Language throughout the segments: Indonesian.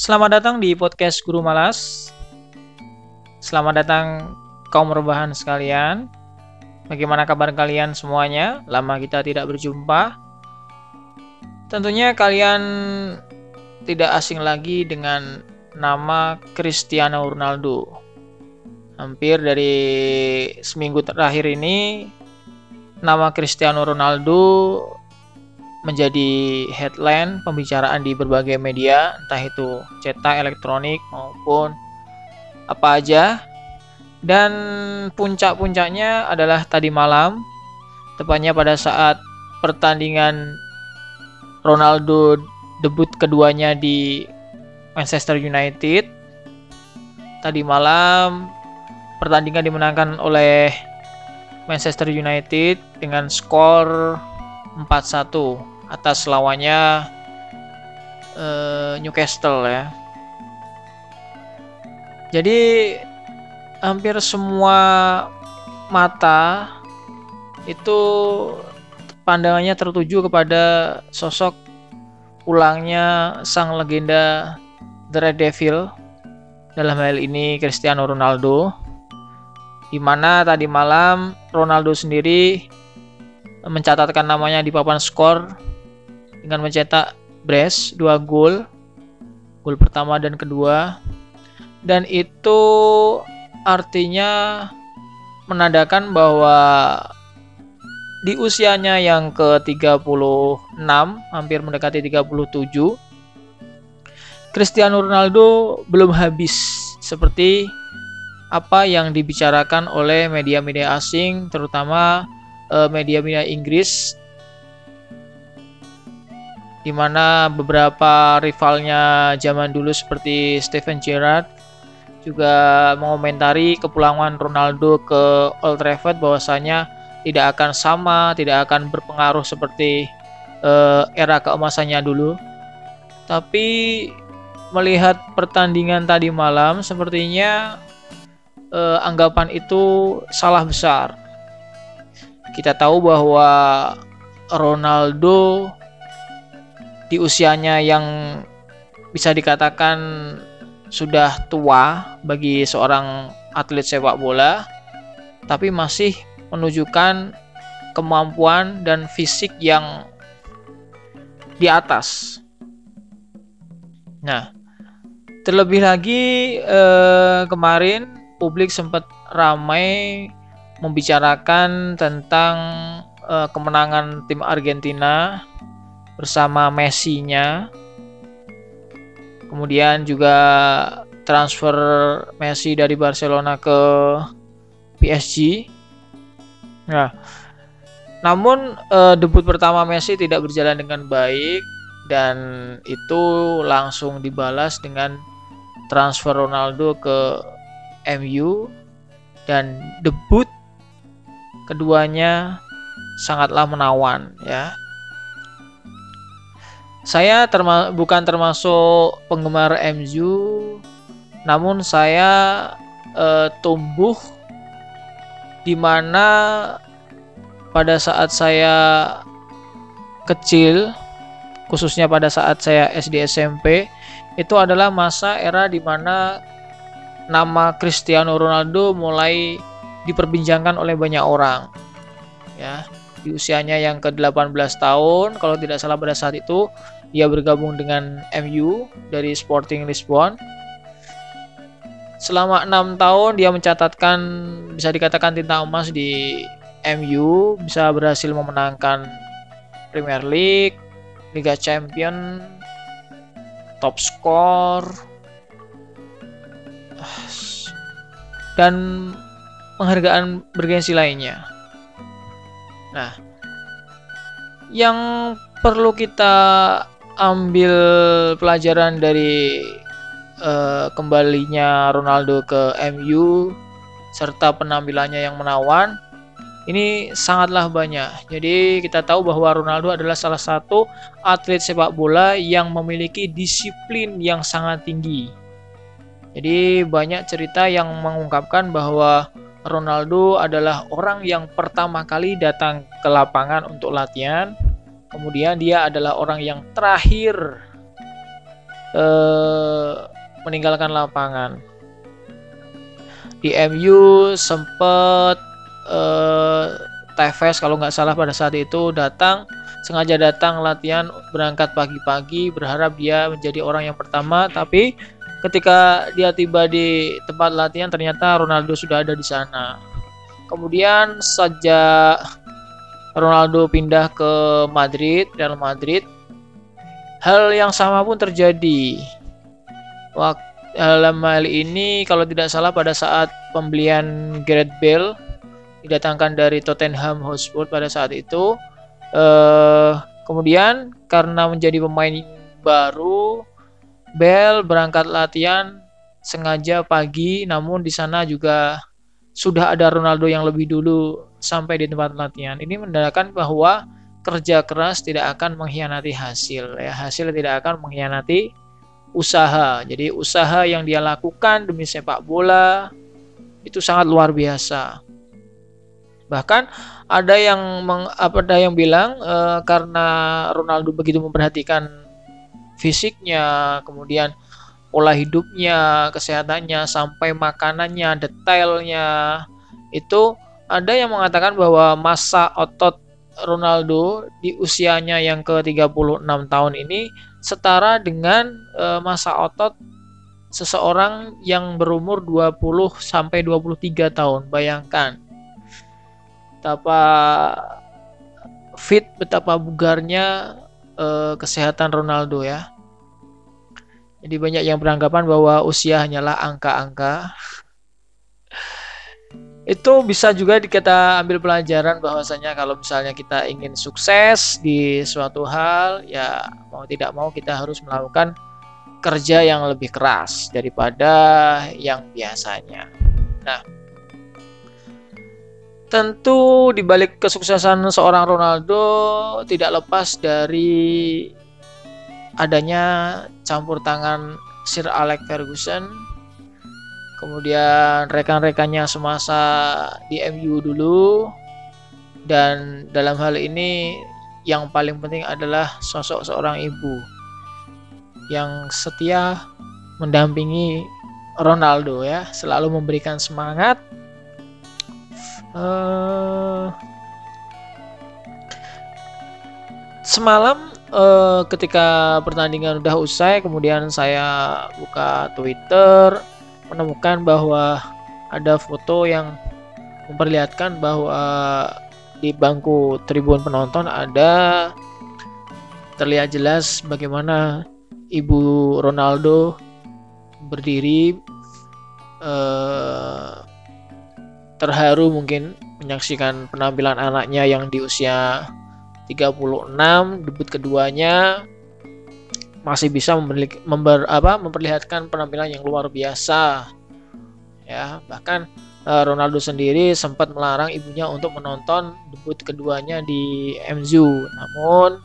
Selamat datang di podcast Guru Malas. Selamat datang kaum rebahan sekalian. Bagaimana kabar kalian semuanya? Lama kita tidak berjumpa. Tentunya kalian tidak asing lagi dengan nama Cristiano Ronaldo. Hampir dari seminggu terakhir ini nama Cristiano Ronaldo menjadi headline pembicaraan di berbagai media, entah itu cetak, elektronik maupun apa aja. Dan puncak-puncaknya adalah tadi malam, tepatnya pada saat pertandingan Ronaldo debut keduanya di Manchester United. Tadi malam pertandingan dimenangkan oleh Manchester United dengan skor 4-1 atas lawannya uh, Newcastle ya. Jadi hampir semua mata itu pandangannya tertuju kepada sosok pulangnya sang legenda The Red Devil. Dalam hal ini Cristiano Ronaldo. Di mana tadi malam Ronaldo sendiri mencatatkan namanya di papan skor dengan mencetak brace dua gol gol pertama dan kedua. Dan itu artinya menandakan bahwa di usianya yang ke-36 hampir mendekati 37 Cristiano Ronaldo belum habis. Seperti apa yang dibicarakan oleh media-media asing terutama eh, media-media Inggris di mana beberapa rivalnya zaman dulu seperti Steven Gerrard juga mengomentari kepulangan Ronaldo ke Old Trafford bahwasanya tidak akan sama, tidak akan berpengaruh seperti uh, era keemasannya dulu. Tapi melihat pertandingan tadi malam sepertinya uh, anggapan itu salah besar. Kita tahu bahwa Ronaldo di usianya yang bisa dikatakan sudah tua bagi seorang atlet sepak bola, tapi masih menunjukkan kemampuan dan fisik yang di atas. Nah, terlebih lagi eh, kemarin publik sempat ramai membicarakan tentang eh, kemenangan tim Argentina bersama Messi-nya. Kemudian juga transfer Messi dari Barcelona ke PSG. Nah, namun eh, debut pertama Messi tidak berjalan dengan baik dan itu langsung dibalas dengan transfer Ronaldo ke MU dan debut keduanya sangatlah menawan ya. Saya terma bukan termasuk penggemar MU, namun saya uh, tumbuh di mana pada saat saya kecil, khususnya pada saat saya SD SMP, itu adalah masa era di mana nama Cristiano Ronaldo mulai diperbincangkan oleh banyak orang. Ya, di usianya yang ke-18 tahun kalau tidak salah pada saat itu ia bergabung dengan MU dari Sporting Lisbon. Selama enam tahun dia mencatatkan bisa dikatakan tinta emas di MU bisa berhasil memenangkan Premier League Liga Champion top skor dan penghargaan bergensi lainnya Nah, yang perlu kita ambil pelajaran dari uh, kembalinya Ronaldo ke MU serta penampilannya yang menawan ini sangatlah banyak. Jadi kita tahu bahwa Ronaldo adalah salah satu atlet sepak bola yang memiliki disiplin yang sangat tinggi. Jadi banyak cerita yang mengungkapkan bahwa Ronaldo adalah orang yang pertama kali datang ke lapangan untuk latihan. Kemudian dia adalah orang yang terakhir uh, meninggalkan lapangan. Di MU sempat uh, Tevez kalau nggak salah pada saat itu datang sengaja datang latihan berangkat pagi-pagi berharap dia menjadi orang yang pertama tapi ketika dia tiba di tempat latihan ternyata Ronaldo sudah ada di sana. Kemudian sejak Ronaldo pindah ke Madrid, Real Madrid, hal yang sama pun terjadi. Waktu dalam hal ini kalau tidak salah pada saat pembelian Gareth Bale didatangkan dari Tottenham Hotspur pada saat itu eh, kemudian karena menjadi pemain baru Bell berangkat latihan sengaja pagi, namun di sana juga sudah ada Ronaldo yang lebih dulu sampai di tempat latihan. Ini menandakan bahwa kerja keras tidak akan mengkhianati hasil, ya hasil tidak akan mengkhianati usaha. Jadi usaha yang dia lakukan demi sepak bola itu sangat luar biasa. Bahkan ada yang meng, apa ada yang bilang e, karena Ronaldo begitu memperhatikan fisiknya, kemudian pola hidupnya, kesehatannya, sampai makanannya, detailnya. Itu ada yang mengatakan bahwa masa otot Ronaldo di usianya yang ke-36 tahun ini setara dengan e, masa otot seseorang yang berumur 20 sampai 23 tahun. Bayangkan betapa fit, betapa bugarnya uh, kesehatan Ronaldo ya. Jadi banyak yang beranggapan bahwa usia hanyalah angka-angka. Itu bisa juga kita ambil pelajaran bahwasanya kalau misalnya kita ingin sukses di suatu hal, ya mau tidak mau kita harus melakukan kerja yang lebih keras daripada yang biasanya. Nah, Tentu di balik kesuksesan seorang Ronaldo tidak lepas dari adanya campur tangan Sir Alex Ferguson. Kemudian rekan-rekannya semasa di MU dulu. Dan dalam hal ini yang paling penting adalah sosok seorang ibu yang setia mendampingi Ronaldo ya selalu memberikan semangat Uh, semalam uh, ketika pertandingan udah usai, kemudian saya buka Twitter menemukan bahwa ada foto yang memperlihatkan bahwa di bangku tribun penonton ada terlihat jelas bagaimana ibu Ronaldo berdiri uh, terharu mungkin menyaksikan penampilan anaknya yang di usia 36 debut keduanya masih bisa memiliki, member, apa, memperlihatkan penampilan yang luar biasa. Ya bahkan uh, Ronaldo sendiri sempat melarang ibunya untuk menonton debut keduanya di MZU namun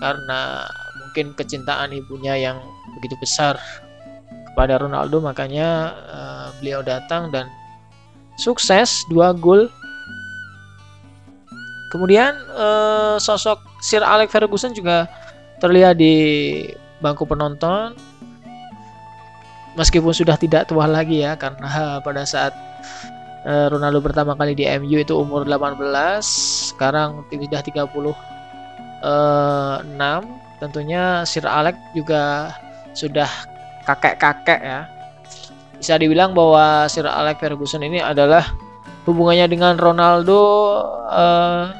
karena mungkin kecintaan ibunya yang begitu besar kepada Ronaldo makanya uh, beliau datang dan sukses dua gol. Kemudian uh, sosok Sir Alex Ferguson juga terlihat di bangku penonton. Meskipun sudah tidak tua lagi ya karena pada saat uh, Ronaldo pertama kali di MU itu umur 18 sekarang sudah 36 uh, tentunya Sir Alex juga sudah kakek-kakek ya bisa dibilang bahwa Sir Alex Ferguson ini adalah hubungannya dengan Ronaldo uh,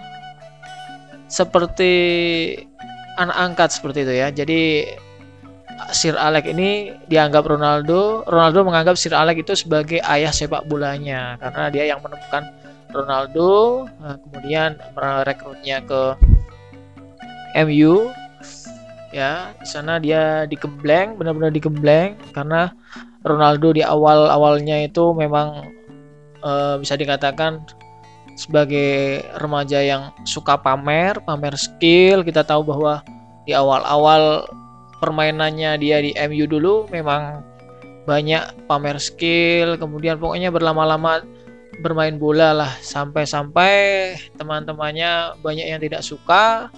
seperti anak angkat seperti itu ya. Jadi Sir Alex ini dianggap Ronaldo, Ronaldo menganggap Sir Alex itu sebagai ayah sepak bolanya karena dia yang menemukan Ronaldo, uh, kemudian merekrutnya ke MU. Ya, di sana dia digembleng, benar-benar digembleng karena Ronaldo di awal-awalnya itu memang uh, bisa dikatakan sebagai remaja yang suka pamer, pamer skill. Kita tahu bahwa di awal-awal permainannya dia di MU dulu memang banyak pamer skill, kemudian pokoknya berlama-lama bermain bola lah sampai-sampai teman-temannya banyak yang tidak suka.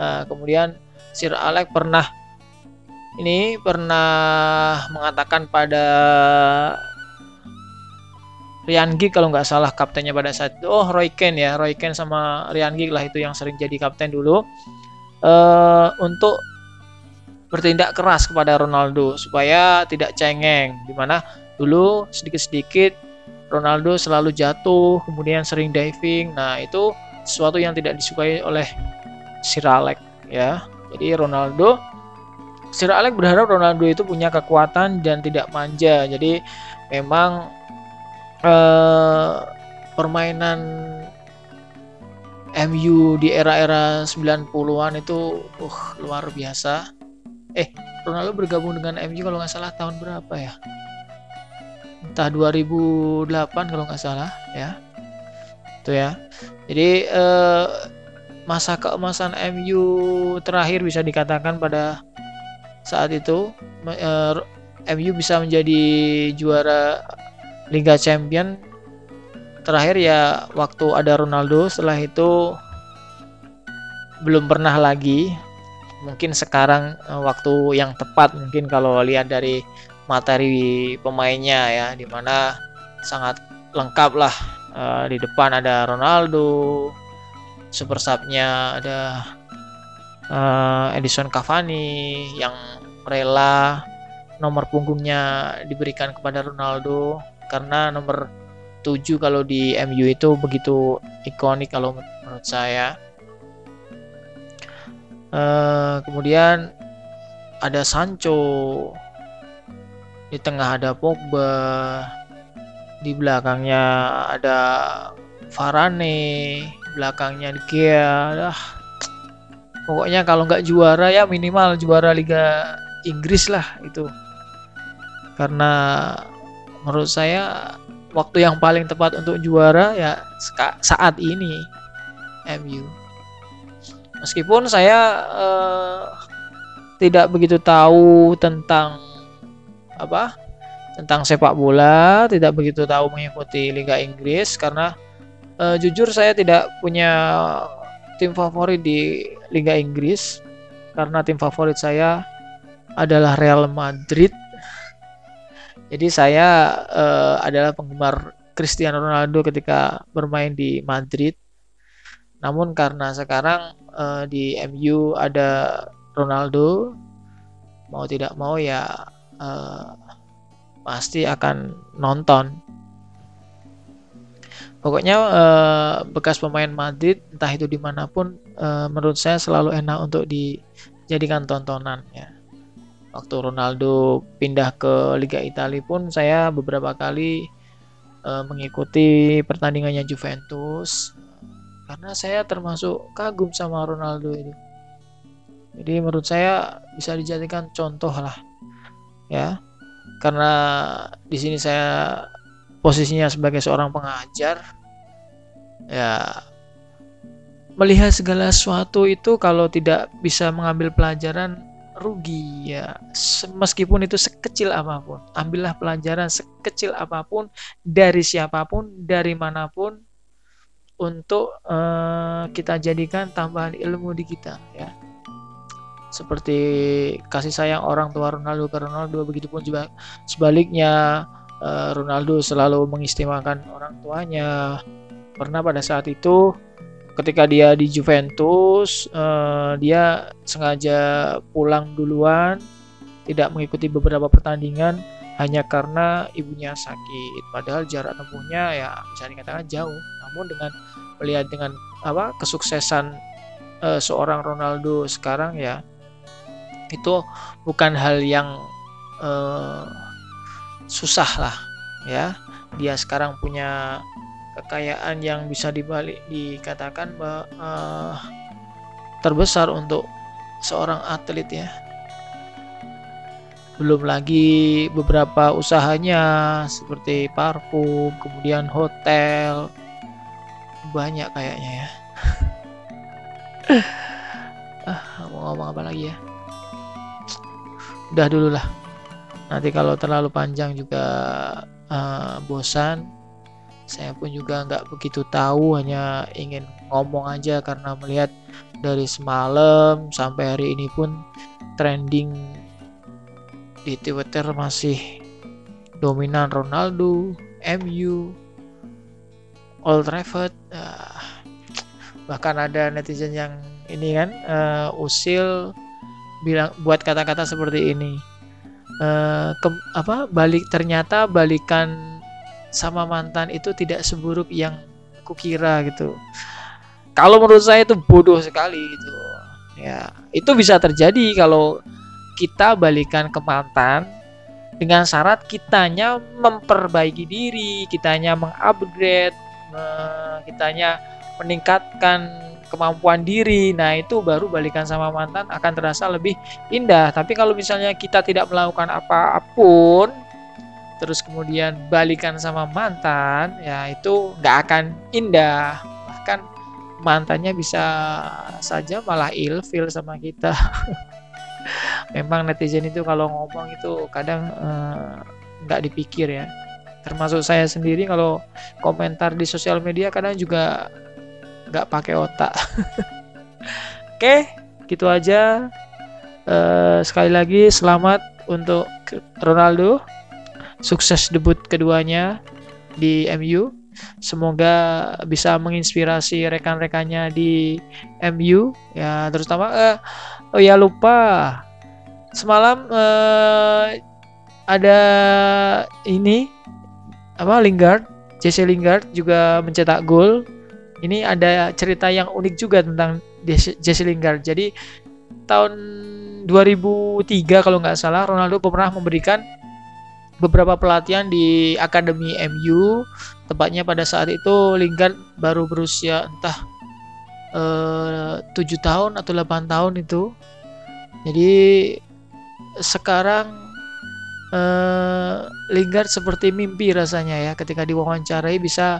Nah, kemudian Sir Alex pernah ini pernah mengatakan pada Ryan Giggs kalau nggak salah kaptennya pada saat itu. Oh Roy Ken ya Roy Ken sama Ryan Giggs lah itu yang sering jadi kapten dulu. Uh, untuk bertindak keras kepada Ronaldo supaya tidak cengeng di mana dulu sedikit-sedikit Ronaldo selalu jatuh kemudian sering diving. Nah itu sesuatu yang tidak disukai oleh Sir Alex ya. Jadi Ronaldo Sir Alex berharap Ronaldo itu punya kekuatan dan tidak manja jadi memang eh, permainan MU di era-era 90-an itu uh luar biasa. Eh, Ronaldo bergabung dengan MU kalau nggak salah tahun berapa ya? Entah 2008 kalau nggak salah ya. Itu ya. Jadi eh, masa keemasan MU terakhir bisa dikatakan pada saat itu MU bisa menjadi juara Liga Champion. Terakhir ya waktu ada Ronaldo setelah itu belum pernah lagi. Mungkin sekarang eh, waktu yang tepat mungkin kalau lihat dari materi pemainnya ya di mana sangat lengkap lah. Uh, di depan ada Ronaldo super subnya ada uh, Edison Cavani yang rela nomor punggungnya diberikan kepada Ronaldo karena nomor 7 kalau di MU itu begitu ikonik kalau menurut saya. Uh, kemudian ada Sancho, di tengah ada Pogba, di belakangnya ada Varane, belakangnya Gea. Dah. Pokoknya kalau nggak juara ya minimal juara Liga Inggris lah itu. Karena menurut saya waktu yang paling tepat untuk juara ya saat ini MU. Meskipun saya uh, tidak begitu tahu tentang apa tentang sepak bola, tidak begitu tahu mengikuti Liga Inggris karena uh, jujur saya tidak punya tim favorit di Liga Inggris karena tim favorit saya adalah Real Madrid jadi saya uh, adalah penggemar Cristiano Ronaldo ketika bermain di Madrid. Namun karena sekarang uh, di MU ada Ronaldo, mau tidak mau ya uh, pasti akan nonton. Pokoknya uh, bekas pemain Madrid entah itu di mana pun uh, menurut saya selalu enak untuk dijadikan tontonan ya waktu Ronaldo pindah ke Liga Italia pun saya beberapa kali uh, mengikuti pertandingannya Juventus karena saya termasuk kagum sama Ronaldo itu. Jadi menurut saya bisa dijadikan contoh lah ya. Karena di sini saya posisinya sebagai seorang pengajar ya melihat segala sesuatu itu kalau tidak bisa mengambil pelajaran rugi ya. Meskipun itu sekecil apa pun ambillah pelajaran sekecil apa pun dari siapa pun dari mana pun untuk uh, kita jadikan tambahan ilmu di kita ya. Seperti kasih sayang orang tua Ronaldo ke Ronaldo begitupun juga sebaliknya uh, Ronaldo selalu mengistimewakan orang tuanya. Pernah pada saat itu ketika dia di Juventus uh, dia sengaja pulang duluan tidak mengikuti beberapa pertandingan hanya karena ibunya sakit. Padahal jarak tempuhnya ya bisa dikatakan jauh. Namun dengan melihat dengan apa kesuksesan uh, seorang Ronaldo sekarang ya itu bukan hal yang uh, susah lah ya dia sekarang punya kekayaan yang bisa dibalik dikatakan uh, terbesar untuk seorang atlet ya. Belum lagi beberapa usahanya seperti parfum, kemudian hotel. Banyak kayaknya ya. ah, mau ngomong apa lagi ya? Udah dulu lah. Nanti kalau terlalu panjang juga uh, bosan saya pun juga nggak begitu tahu hanya ingin ngomong aja karena melihat dari semalam sampai hari ini pun trending di Twitter masih dominan Ronaldo, MU, Old Trafford. Uh, bahkan ada netizen yang ini kan uh, usil bilang buat kata-kata seperti ini. Uh, ke, apa balik ternyata balikan sama mantan itu tidak seburuk yang kukira gitu. Kalau menurut saya itu bodoh sekali gitu. Ya, itu bisa terjadi kalau kita balikan ke mantan dengan syarat kitanya memperbaiki diri, kitanya mengupgrade, kitanya meningkatkan kemampuan diri. Nah, itu baru balikan sama mantan akan terasa lebih indah. Tapi kalau misalnya kita tidak melakukan apa-apun terus kemudian balikan sama mantan, ya itu nggak akan indah. Bahkan mantannya bisa saja malah ilfil sama kita. Memang netizen itu kalau ngomong itu kadang eh, nggak uh, dipikir ya. Termasuk saya sendiri kalau komentar di sosial media kadang juga nggak pakai otak. Oke, gitu aja. Uh, sekali lagi selamat untuk Ronaldo, sukses debut keduanya di MU. Semoga bisa menginspirasi rekan-rekannya di MU ya terutama uh, oh ya lupa semalam uh, ada ini apa Lingard Jesse Lingard juga mencetak gol ini ada cerita yang unik juga tentang Jesse Lingard. Jadi tahun 2003 kalau nggak salah Ronaldo pernah memberikan beberapa pelatihan di akademi MU. Tepatnya pada saat itu Lingard baru berusia entah eh, tujuh tahun atau 8 tahun itu. Jadi sekarang eh, Lingard seperti mimpi rasanya ya ketika diwawancarai bisa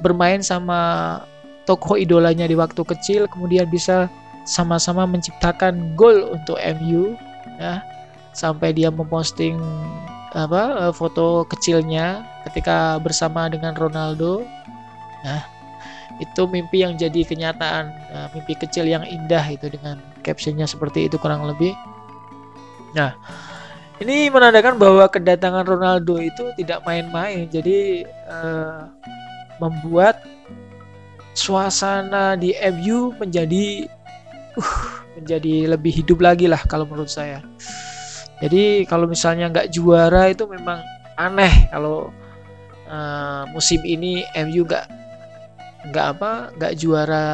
bermain sama tokoh idolanya di waktu kecil kemudian bisa sama-sama menciptakan gol untuk MU ya. Sampai dia memposting apa eh, foto kecilnya ketika bersama dengan Ronaldo nah itu mimpi yang jadi kenyataan nah, mimpi kecil yang indah itu dengan captionnya seperti itu kurang lebih. Nah ini menandakan bahwa kedatangan Ronaldo itu tidak main-main jadi eh, membuat suasana di MU menjadi uh, menjadi lebih hidup lagi lah kalau menurut saya. Jadi kalau misalnya nggak juara itu memang aneh kalau uh, musim ini MU nggak nggak apa nggak juara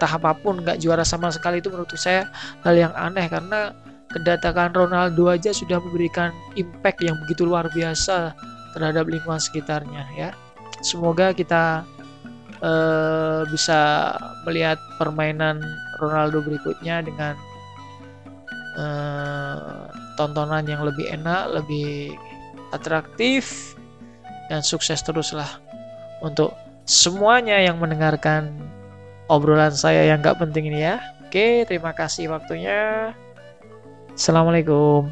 tahap apa pun nggak juara sama sekali itu menurut saya hal yang aneh karena kedatangan Ronaldo aja sudah memberikan impact yang begitu luar biasa terhadap lingkungan sekitarnya ya. Semoga kita uh, bisa melihat permainan Ronaldo berikutnya dengan uh, tontonan yang lebih enak, lebih atraktif dan sukses teruslah untuk semuanya yang mendengarkan obrolan saya yang gak penting ini ya. Oke, terima kasih waktunya. Assalamualaikum.